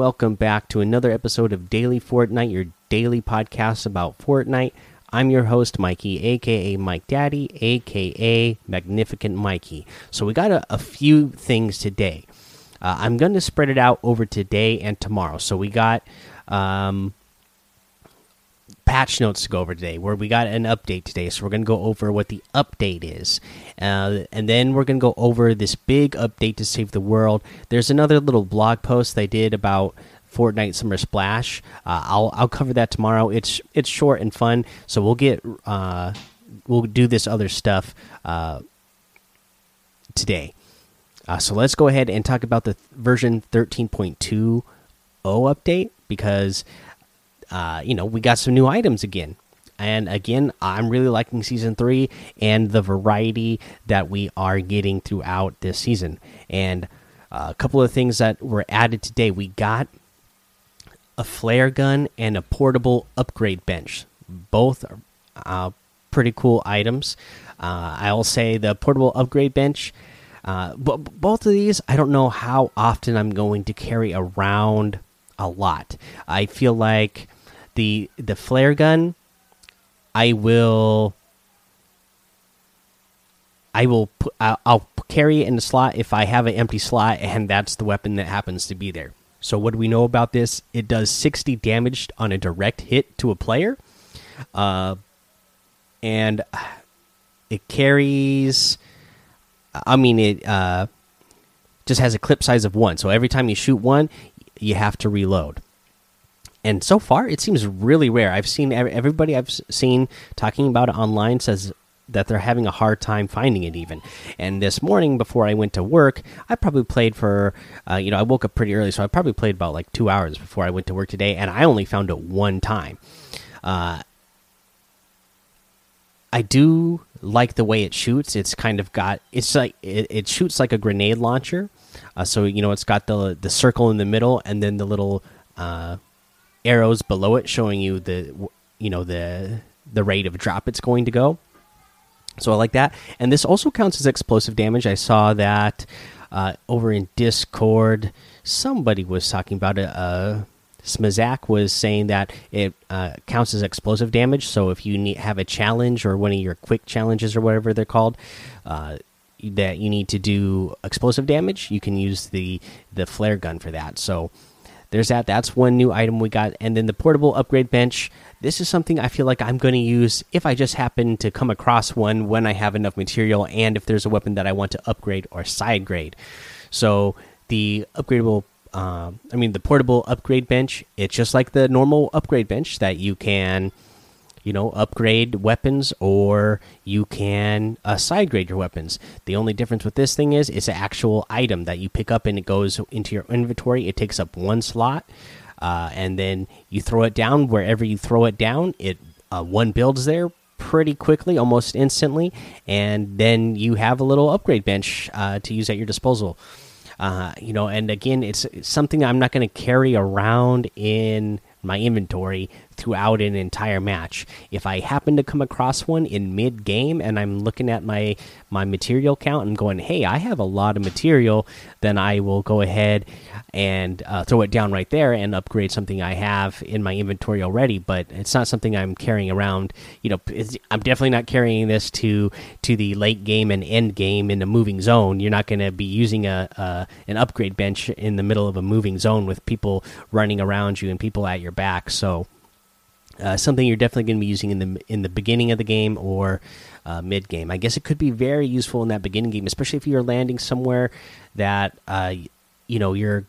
Welcome back to another episode of Daily Fortnite, your daily podcast about Fortnite. I'm your host, Mikey, aka Mike Daddy, aka Magnificent Mikey. So, we got a, a few things today. Uh, I'm going to spread it out over today and tomorrow. So, we got um, patch notes to go over today where we got an update today so we're going to go over what the update is uh, and then we're going to go over this big update to save the world there's another little blog post they did about Fortnite Summer Splash. Uh, I'll I'll cover that tomorrow. It's it's short and fun, so we'll get uh, we'll do this other stuff uh, today. Uh, so let's go ahead and talk about the version 13.20 update because uh, you know, we got some new items again. And again, I'm really liking season three and the variety that we are getting throughout this season. And uh, a couple of things that were added today we got a flare gun and a portable upgrade bench. Both are uh, pretty cool items. Uh, I'll say the portable upgrade bench. Uh, but both of these, I don't know how often I'm going to carry around a lot. I feel like the the flare gun i will i will put I'll, carry it in the slot if i have an empty slot and that's the weapon that happens to be there. So what do we know about this? It does 60 damage on a direct hit to a player uh and it carries i mean it uh just has a clip size of one. So every time you shoot one you have to reload and so far it seems really rare. I've seen everybody I've seen talking about it online says that they're having a hard time finding it even. And this morning before I went to work, I probably played for uh, you know I woke up pretty early, so I probably played about like two hours before I went to work today, and I only found it one time. Uh, I do like the way it shoots. It's kind of got it's like it, it shoots like a grenade launcher. Uh, so you know it's got the the circle in the middle and then the little uh, arrows below it showing you the you know the the rate of drop it's going to go. So I like that, and this also counts as explosive damage. I saw that uh, over in Discord. Somebody was talking about it. Uh, Smazak was saying that it uh, counts as explosive damage. So if you need, have a challenge or one of your quick challenges or whatever they're called, uh, that you need to do explosive damage, you can use the the flare gun for that. So there's that. That's one new item we got. And then the portable upgrade bench. This is something I feel like I'm going to use if I just happen to come across one when I have enough material and if there's a weapon that I want to upgrade or side grade. So the upgradable, uh, I mean, the portable upgrade bench, it's just like the normal upgrade bench that you can you know upgrade weapons or you can uh, side grade your weapons. The only difference with this thing is it's an actual item that you pick up and it goes into your inventory. It takes up one slot uh, and then you throw it down. Wherever you throw it down it uh, one builds there pretty quickly almost instantly and then you have a little upgrade bench uh, to use at your disposal. Uh, you know and again it's, it's something i'm not going to carry around in my inventory throughout an entire match. If I happen to come across one in mid game and I'm looking at my my material count and going, "Hey, I have a lot of material," then I will go ahead and uh, throw it down right there and upgrade something I have in my inventory already. But it's not something I'm carrying around. You know, I'm definitely not carrying this to to the late game and end game in a moving zone. You're not going to be using a, a an upgrade bench in the middle of a moving zone with people running around you and people at your back. So uh, something you're definitely going to be using in the in the beginning of the game or uh, mid game. I guess it could be very useful in that beginning game, especially if you're landing somewhere that uh, you know you're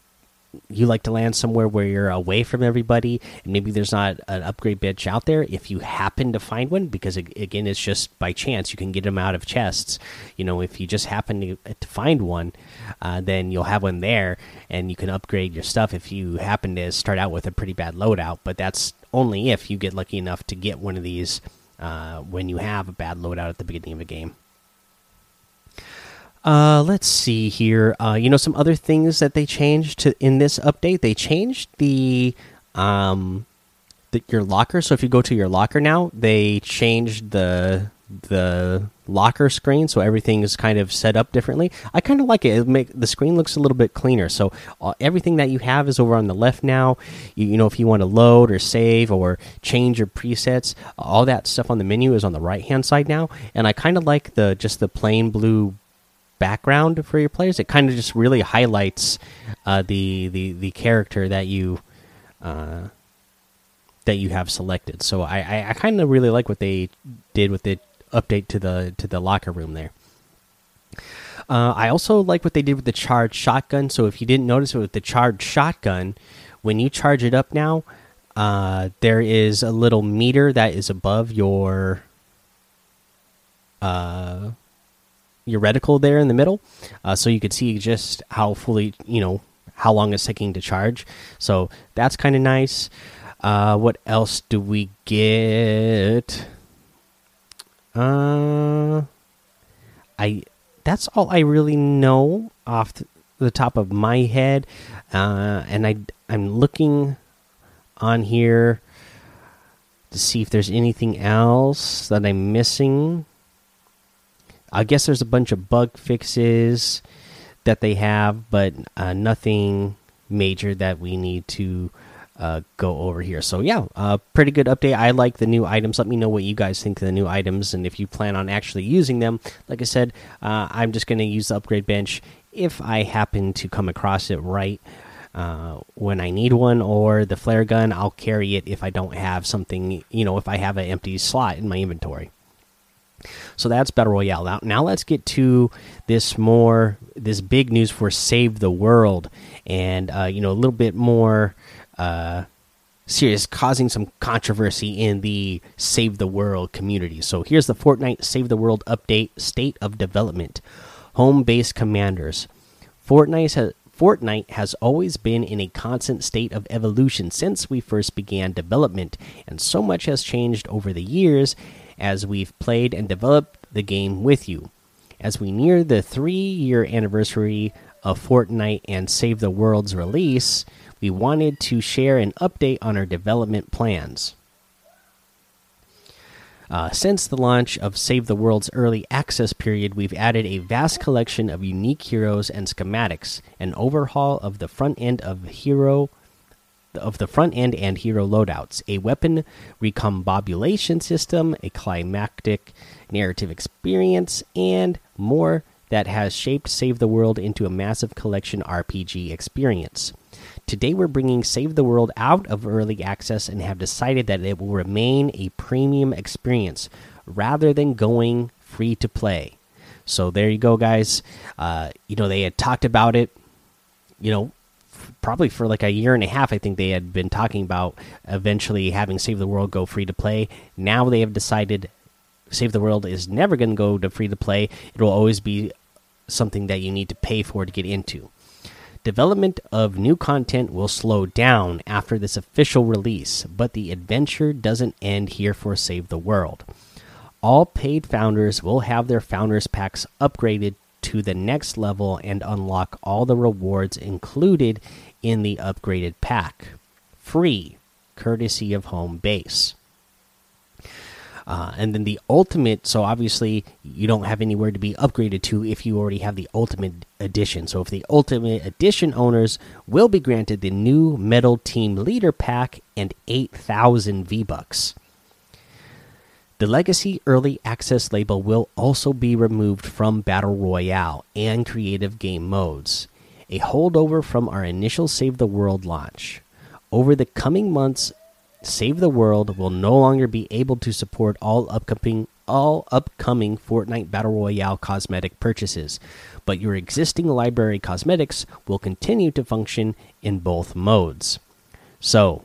you like to land somewhere where you're away from everybody and maybe there's not an upgrade bench out there if you happen to find one because again it's just by chance you can get them out of chests you know if you just happen to, find one uh, then you'll have one there and you can upgrade your stuff if you happen to start out with a pretty bad loadout but that's only if you get lucky enough to get one of these uh, when you have a bad loadout at the beginning of a game. Uh, let's see here. Uh, you know, some other things that they changed to in this update. They changed the um, the, your locker. So if you go to your locker now, they changed the the locker screen, so everything is kind of set up differently. I kind of like it. it make the screen looks a little bit cleaner. So uh, everything that you have is over on the left now. You, you know, if you want to load or save or change your presets, all that stuff on the menu is on the right hand side now. And I kind of like the just the plain blue background for your players. It kind of just really highlights uh, the the the character that you. Uh, that you have selected. So I, I, I kind of really like what they did with the update to the to the locker room there. Uh, I also like what they did with the charged shotgun. So if you didn't notice it with the charged shotgun, when you charge it up now, uh, there is a little meter that is above your uh, your reticle there in the middle, uh, so you could see just how fully you know how long it's taking to charge. So that's kind of nice. Uh, what else do we get? Uh, I that's all I really know off the top of my head. Uh, and I I'm looking on here to see if there's anything else that I'm missing. I guess there's a bunch of bug fixes that they have, but uh, nothing major that we need to uh, go over here. So yeah, uh, pretty good update. I like the new items. Let me know what you guys think of the new items and if you plan on actually using them. Like I said, uh, I'm just going to use the upgrade bench if I happen to come across it right uh, when I need one, or the flare gun. I'll carry it if I don't have something. You know, if I have an empty slot in my inventory. So that's battle royale. Now, now let's get to this more this big news for Save the World, and uh, you know a little bit more uh, serious, causing some controversy in the Save the World community. So here's the Fortnite Save the World update state of development. Home base commanders. Fortnite has, Fortnite has always been in a constant state of evolution since we first began development, and so much has changed over the years as we've played and developed the game with you. As we near the three year anniversary of Fortnite and Save the World's release, we wanted to share an update on our development plans. Uh, since the launch of Save the World's early access period, we've added a vast collection of unique heroes and schematics, an overhaul of the front end of hero of the front end and hero loadouts, a weapon recombobulation system, a climactic narrative experience, and more that has shaped Save the World into a massive collection RPG experience. Today, we're bringing Save the World out of early access and have decided that it will remain a premium experience rather than going free to play. So, there you go, guys. Uh, you know, they had talked about it, you know, probably for like a year and a half. I think they had been talking about eventually having Save the World go free to play. Now they have decided Save the World is never going to go to free to play, it will always be something that you need to pay for to get into. Development of new content will slow down after this official release, but the adventure doesn't end here for Save the World. All paid founders will have their founders packs upgraded to the next level and unlock all the rewards included in the upgraded pack. Free, courtesy of home base. Uh, and then the ultimate, so obviously you don't have anywhere to be upgraded to if you already have the ultimate edition. So if the ultimate edition owners will be granted the new Metal Team Leader Pack and 8,000 V Bucks. The Legacy Early Access label will also be removed from Battle Royale and creative game modes, a holdover from our initial Save the World launch. Over the coming months, Save the World will no longer be able to support all upcoming all upcoming Fortnite Battle Royale cosmetic purchases, but your existing library cosmetics will continue to function in both modes. So,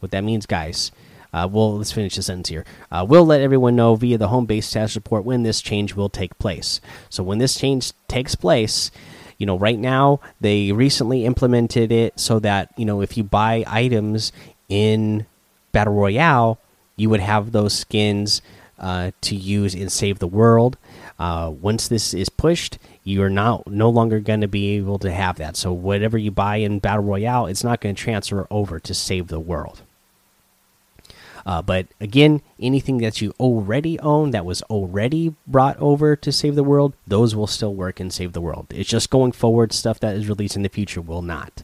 what that means, guys, uh, well, let's finish the sentence here. Uh, we'll let everyone know via the home base status report when this change will take place. So, when this change takes place, you know, right now they recently implemented it so that you know if you buy items in Battle Royale, you would have those skins uh, to use in Save the World. Uh, once this is pushed, you are now no longer going to be able to have that. So whatever you buy in Battle Royale, it's not going to transfer over to Save the World. Uh, but again, anything that you already own that was already brought over to Save the World, those will still work in Save the World. It's just going forward, stuff that is released in the future will not.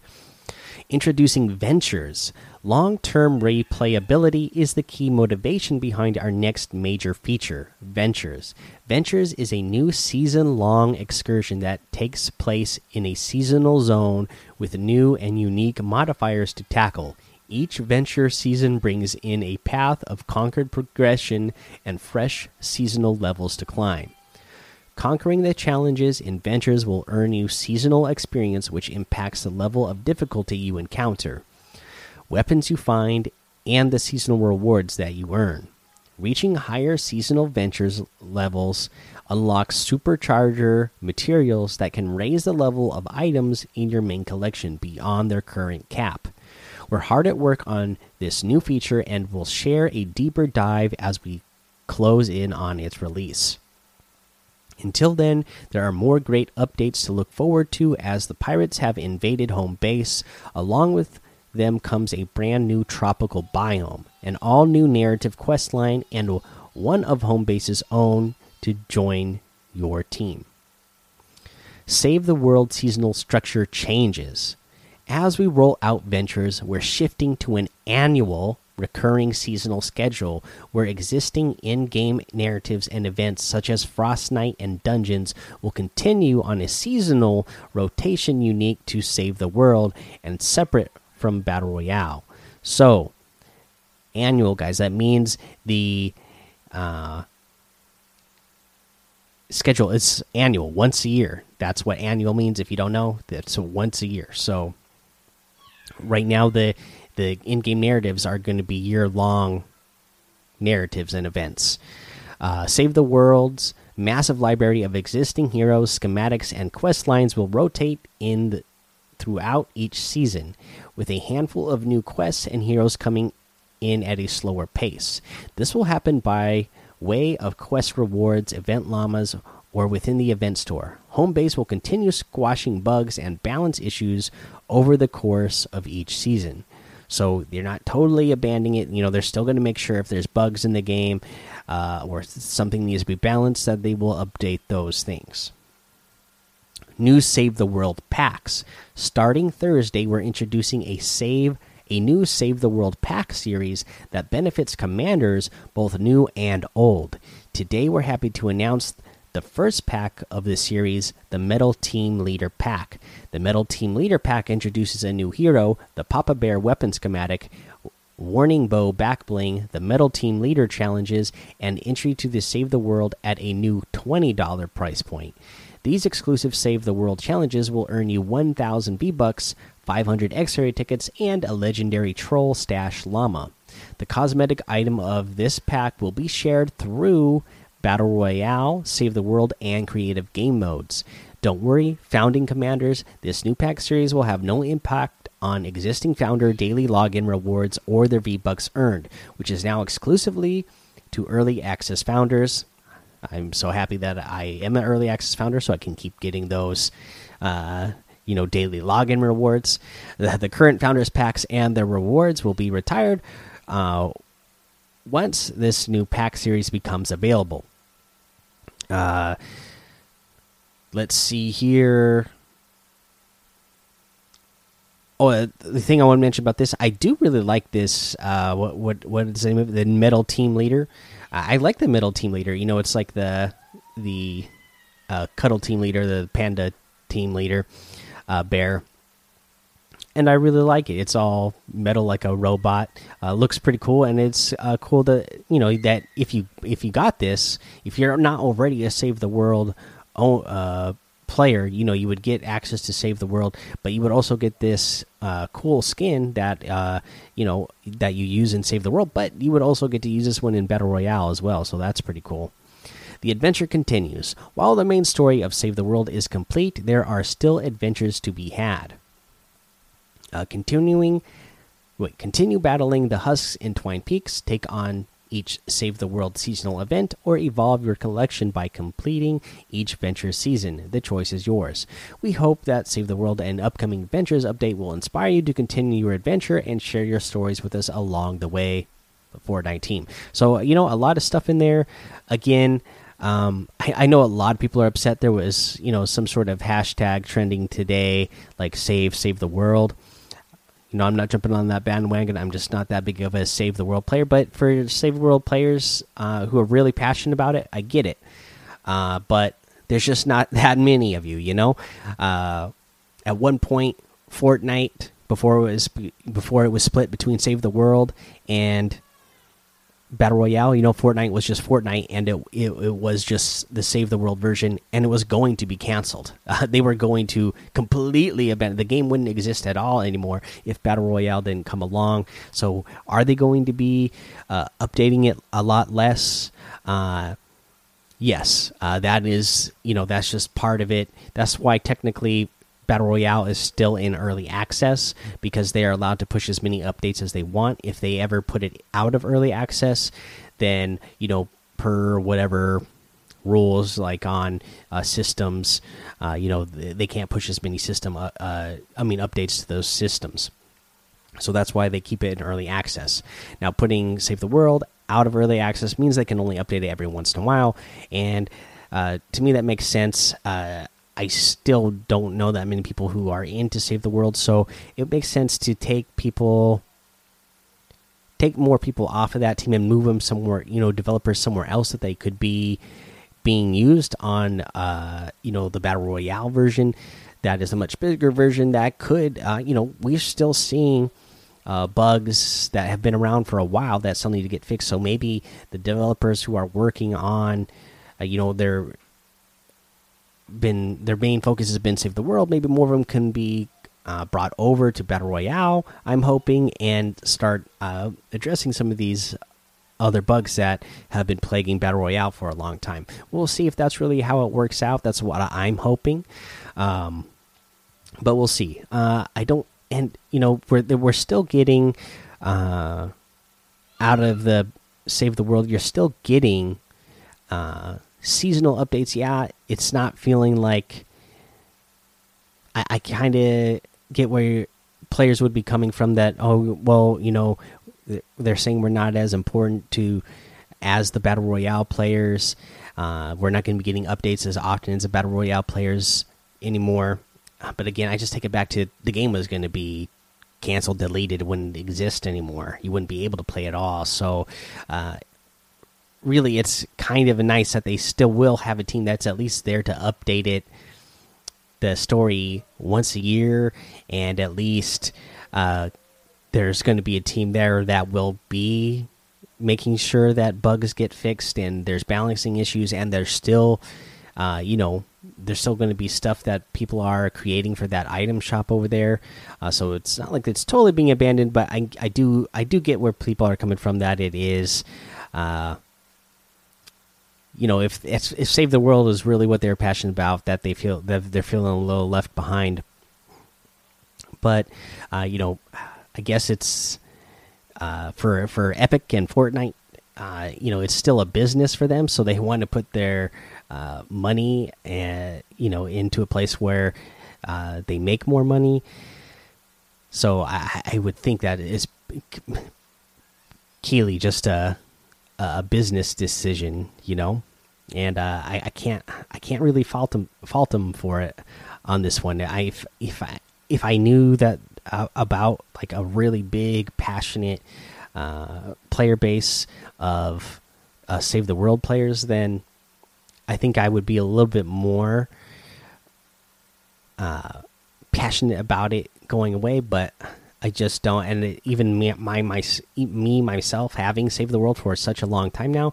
Introducing Ventures. Long term replayability is the key motivation behind our next major feature, Ventures. Ventures is a new season long excursion that takes place in a seasonal zone with new and unique modifiers to tackle. Each venture season brings in a path of conquered progression and fresh seasonal levels to climb. Conquering the challenges in ventures will earn you seasonal experience, which impacts the level of difficulty you encounter, weapons you find, and the seasonal rewards that you earn. Reaching higher seasonal ventures levels unlocks supercharger materials that can raise the level of items in your main collection beyond their current cap. We're hard at work on this new feature and will share a deeper dive as we close in on its release. Until then, there are more great updates to look forward to as the pirates have invaded home base. Along with them comes a brand new tropical biome, an all new narrative questline, and one of home base's own to join your team. Save the World seasonal structure changes. As we roll out ventures, we're shifting to an annual recurring seasonal schedule where existing in game narratives and events such as Frostnite and Dungeons will continue on a seasonal rotation unique to Save the World and separate from Battle Royale. So, annual, guys, that means the uh, schedule is annual, once a year. That's what annual means. If you don't know, that's once a year. So, right now, the the in-game narratives are going to be year-long narratives and events. Uh, Save the World's massive library of existing heroes, schematics, and quest lines will rotate in the, throughout each season, with a handful of new quests and heroes coming in at a slower pace. This will happen by way of quest rewards, event llamas, or within the event store. Home base will continue squashing bugs and balance issues over the course of each season. So they're not totally abandoning it. You know, they're still going to make sure if there's bugs in the game uh, or something needs to be balanced, that they will update those things. New Save the World packs. Starting Thursday, we're introducing a save a new Save the World pack series that benefits commanders both new and old. Today, we're happy to announce the first pack of the series, the Metal Team Leader Pack. The Metal Team Leader Pack introduces a new hero, the Papa Bear weapon schematic, Warning Bow back bling, the Metal Team Leader challenges, and entry to the Save the World at a new $20 price point. These exclusive Save the World challenges will earn you 1,000 V Bucks, 500 X ray tickets, and a legendary Troll Stash Llama. The cosmetic item of this pack will be shared through Battle Royale, Save the World, and creative game modes. Don't worry, founding commanders, this new pack series will have no impact on existing founder daily login rewards or their V-Bucks earned, which is now exclusively to early access founders. I'm so happy that I am an early access founder, so I can keep getting those, uh, you know, daily login rewards. The, the, current founders packs and their rewards will be retired uh, once this new pack series becomes available. Uh, let's see here. Oh, uh, the thing I want to mention about this, I do really like this. Uh, what what what is the name of it? The metal team leader. I like the metal team leader. You know, it's like the the uh, cuddle team leader, the panda team leader, uh, bear and I really like it. It's all metal like a robot. Uh, looks pretty cool, and it's uh, cool that you know that if you if you got this, if you're not already a Save the World uh, player, you know you would get access to Save the World, but you would also get this uh, cool skin that uh, you know that you use in Save the World. But you would also get to use this one in Battle Royale as well, so that's pretty cool. The adventure continues. While the main story of Save the World is complete, there are still adventures to be had. Uh, continuing, wait, continue battling the husks in Twine Peaks. Take on each Save the World seasonal event, or evolve your collection by completing each venture season. The choice is yours. We hope that Save the World and upcoming Ventures update will inspire you to continue your adventure and share your stories with us along the way. Fortnite team. So you know, a lot of stuff in there. Again, um, I, I, know a lot of people are upset. There was you know some sort of hashtag trending today, like save save the world. Know, I'm not jumping on that bandwagon. I'm just not that big of a save the world player. But for save the world players uh, who are really passionate about it, I get it. Uh, but there's just not that many of you. You know, uh, at one point, Fortnite before it was before it was split between Save the World and Battle Royale. You know, Fortnite was just Fortnite, and it it, it was just the Save the World version, and it was going to be canceled. Uh, they were going to completely abandon the game; wouldn't exist at all anymore if Battle Royale didn't come along. So, are they going to be uh, updating it a lot less? Uh, yes, uh, that is you know that's just part of it. That's why technically Battle Royale is still in early access because they are allowed to push as many updates as they want. If they ever put it out of early access, then you know per whatever rules like on uh, systems, uh, you know they can't push as many system. Uh, uh, I mean updates to those systems. So that's why they keep it in early access. Now putting Save the World out of early access means they can only update it every once in a while, and uh, to me that makes sense. Uh, I still don't know that many people who are into Save the World, so it makes sense to take people, take more people off of that team and move them somewhere, you know, developers somewhere else that they could be being used on, uh, you know, the Battle Royale version. That is a much bigger version that could, uh, you know, we're still seeing. Uh, bugs that have been around for a while that still need to get fixed. So maybe the developers who are working on, uh, you know, their been their main focus has been save the world. Maybe more of them can be uh, brought over to battle royale. I'm hoping and start uh, addressing some of these other bugs that have been plaguing battle royale for a long time. We'll see if that's really how it works out. That's what I'm hoping, um, but we'll see. Uh, I don't, and you know, we're we're still getting uh, out of the save the world. You're still getting uh, seasonal updates, yeah, it's not feeling like I, I kind of get where players would be coming from. That oh well, you know, they're saying we're not as important to as the battle royale players. Uh, we're not going to be getting updates as often as the battle royale players anymore. Uh, but again, I just take it back to the game was going to be canceled, deleted, wouldn't exist anymore. You wouldn't be able to play at all. So uh, really it's kind of nice that they still will have a team that's at least there to update it the story once a year. And at least uh, there's going to be a team there that will be making sure that bugs get fixed and there's balancing issues and there's still uh, you know there's still going to be stuff that people are creating for that item shop over there. Uh, so it's not like it's totally being abandoned but I, I do I do get where people are coming from that it is uh, you know, if if Save the World is really what they're passionate about, that they feel that they're feeling a little left behind. But uh, you know, I guess it's uh, for for Epic and Fortnite. Uh, you know, it's still a business for them, so they want to put their uh, money and you know into a place where uh, they make more money. So I, I would think that is Keighley just a business decision, you know, and uh, I, I, can't I can't really fault him fault him for it on this one. I if, if I if I knew that uh, about like a really big passionate uh, player base of uh, save the world players, then I think I would be a little bit more uh, passionate about it going away, but I just don't. And it, even me, my, my, me myself, having saved the world for such a long time now,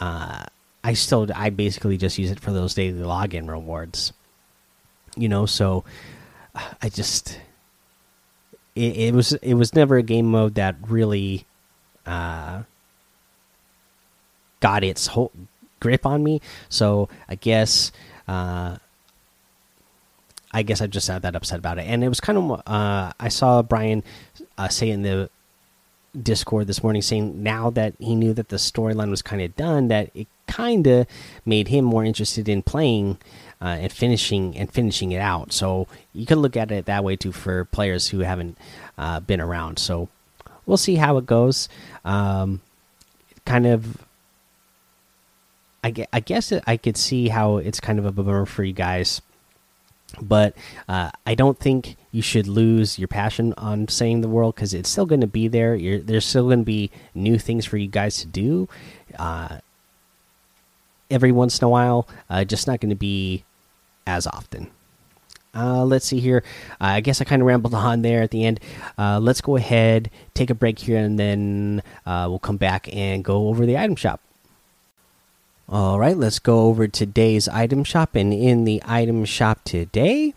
uh, I still, I basically just use it for those daily login rewards. You know, so I just, it, it was, it was never a game mode that really, uh, got its whole grip on me. So I guess, uh, I guess I just had that upset about it. And it was kind of uh, I saw Brian uh, say in the Discord this morning saying now that he knew that the storyline was kind of done, that it kind of made him more interested in playing uh, and finishing and finishing it out. So you could look at it that way too for players who haven't uh, been around. So we'll see how it goes. Um, kind of I, I guess I could see how it's kind of a bummer for you guys, but uh, I don't think you should lose your passion on saving the world because it's still going to be there. You're, there's still going to be new things for you guys to do uh, every once in a while, uh, just not going to be as often. Uh, let's see here. Uh, I guess I kind of rambled on there at the end. Uh, let's go ahead, take a break here, and then we'll come back and go over the item shop. All right, let's go over today's item shop. And in the item shop today,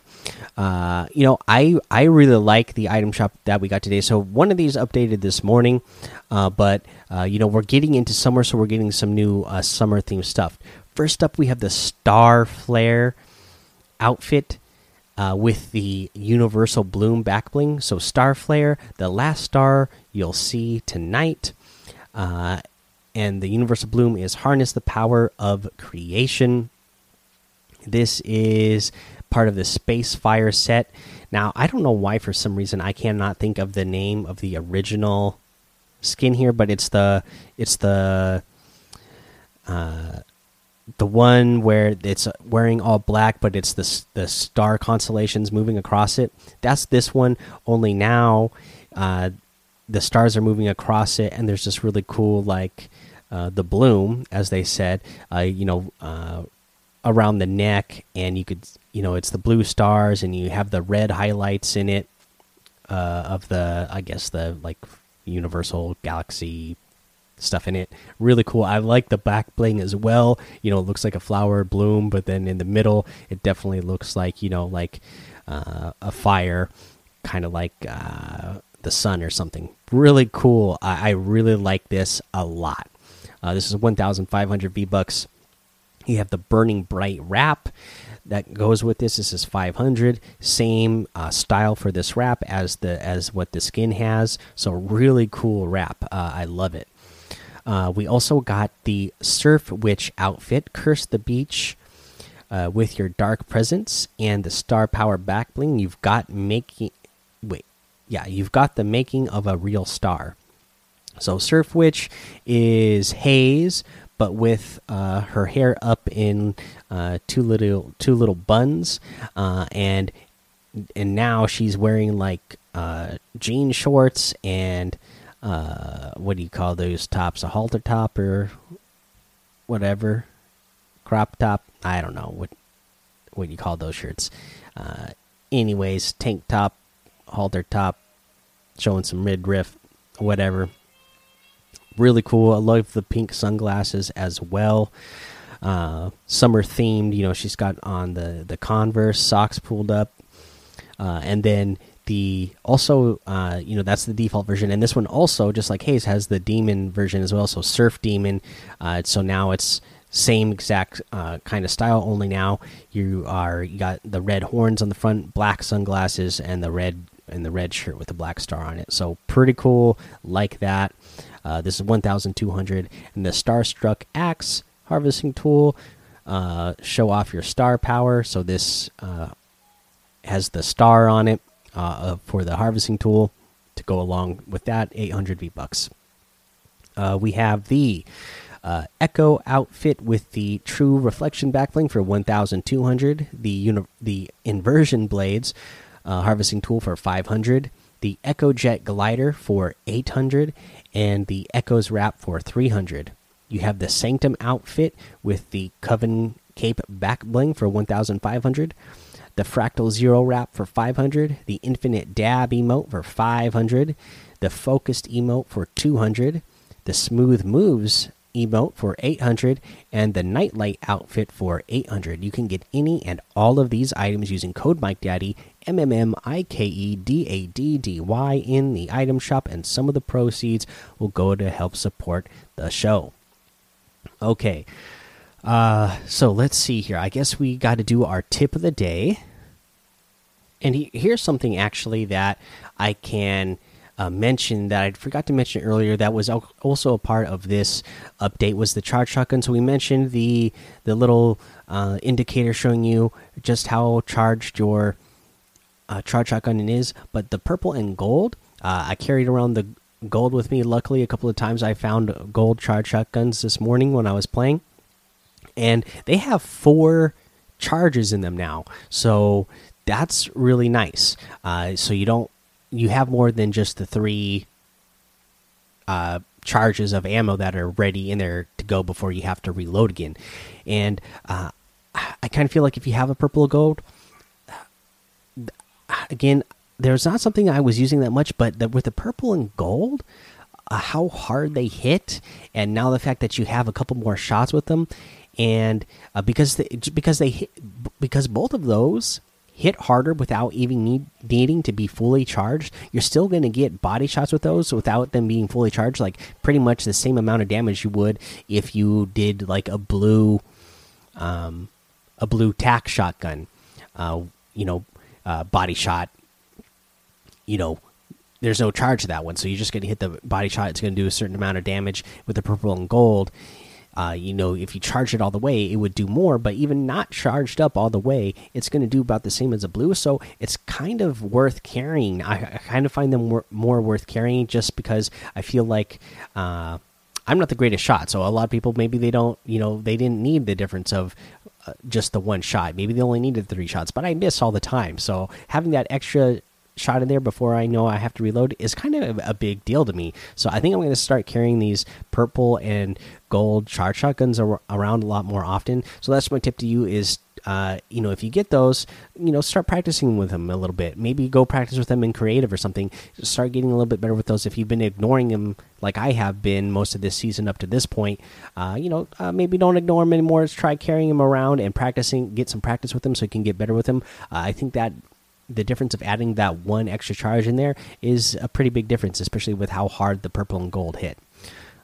uh, you know, I I really like the item shop that we got today. So one of these updated this morning, uh, but uh, you know we're getting into summer, so we're getting some new uh, summer themed stuff. First up, we have the Star Flare outfit. Uh, with the universal bloom back bling, so Star Flare, the last star you'll see tonight, uh, and the universal bloom is harness the power of creation. This is part of the Space Fire set. Now, I don't know why, for some reason, I cannot think of the name of the original skin here, but it's the it's the uh, the one where it's wearing all black, but it's the the star constellations moving across it. That's this one. Only now, uh, the stars are moving across it, and there's this really cool like uh, the bloom, as they said, uh, you know, uh, around the neck, and you could, you know, it's the blue stars, and you have the red highlights in it uh, of the, I guess the like universal galaxy stuff in it. Really cool. I like the back bling as well. You know, it looks like a flower bloom, but then in the middle, it definitely looks like you know, like uh, a fire, kind of like uh, the sun or something. Really cool. I, I really like this a lot. Uh, this is 1,500 V bucks. You have the Burning Bright wrap that goes with this. This is 500. Same uh, style for this wrap as the as what the skin has. So really cool wrap. Uh, I love it. Uh, we also got the Surf Witch outfit. Curse the beach. Uh, with your dark presence and the star power back bling, you've got making. Yeah, you've got the making of a real star. So Surf Witch is Haze, but with uh, her hair up in uh, two little two little buns, uh, and and now she's wearing like uh, jean shorts and uh, what do you call those tops? A halter top or whatever, crop top. I don't know what what you call those shirts. Uh, anyways, tank top, halter top, showing some midriff, whatever really cool. I love the pink sunglasses as well. Uh, summer themed. You know, she's got on the the Converse socks pulled up, uh, and then the also uh, you know that's the default version, and this one also just like Haze has the demon version as well. So Surf Demon. Uh, so now it's same exact uh, kind of style. Only now you are you got the red horns on the front, black sunglasses, and the red and the red shirt with the black star on it. So pretty cool, like that. Uh, this is 1,200, and the Starstruck Axe harvesting tool. Uh, show off your star power. So this uh, has the star on it uh, for the harvesting tool to go along with that. 800 V bucks. Uh, we have the uh, Echo outfit with the True Reflection backbling for 1,200. The the inversion blades Uh, harvesting tool for 500 the Echo Jet glider for 800 and the Echoes wrap for 300. You have the Sanctum outfit with the Coven cape back bling for 1500, the Fractal Zero wrap for 500, the Infinite Dab emote for 500, the Focused emote for 200, the Smooth Moves emote for 800 and the nightlight outfit for 800 you can get any and all of these items using code mike daddy m m m i k e d a d d y in the item shop and some of the proceeds will go to help support the show. Okay uh so let's see here. I guess we got to do our tip of the day. And he, here's something actually that i can uh, mention that I forgot to mention earlier that was also a part of this update was the charge shotgun. So we mentioned the the little uh, indicator showing you just how charged your uh, charge shotgun is, but the purple and gold. Uh, I carried around the gold with me. Luckily, a couple of times I found gold charge shotguns this morning when I was playing, and they have four charges in them now. So that's really nice. Uh, so you don't you have more than just the three uh, charges of ammo that are ready in there to go before you have to reload again. And uh, I kind of feel like if you have a purple gold, again, there's not something I was using that much, but the, with the purple and gold, uh, how hard they hit, and now the fact that you have a couple more shots with them, and uh, because they, because they hit, because both of those hit harder without even need, needing to be fully charged, you're still going to get body shots with those without them being fully charged. Like pretty much the same amount of damage you would if you did like a blue, um, a blue tack shotgun, uh, you know, uh, body shot. You know, there's no charge to that one, so you're just going to hit the body shot. It's going to do a certain amount of damage with the purple and gold uh, you know, if you charge it all the way, it would do more. But even not charged up all the way, it's going to do about the same as a blue. So it's kind of worth carrying. I, I kind of find them more, more, worth carrying just because I feel like uh, I'm not the greatest shot. So a lot of people maybe they don't, you know, they didn't need the difference of just the one shot. Maybe they only needed three shots, but I miss all the time. So having that extra shot in there before I know I have to reload is kind of a big deal to me. So I think I'm going to start carrying these purple and gold charge shotguns around a lot more often. So that's my tip to you is uh, you know, if you get those, you know, start practicing with them a little bit. Maybe go practice with them in creative or something. Start getting a little bit better with those. If you've been ignoring them like I have been most of this season up to this point, uh, you know, uh, maybe don't ignore them anymore. Just try carrying them around and practicing. Get some practice with them so you can get better with them. Uh, I think that the difference of adding that one extra charge in there is a pretty big difference, especially with how hard the purple and gold hit.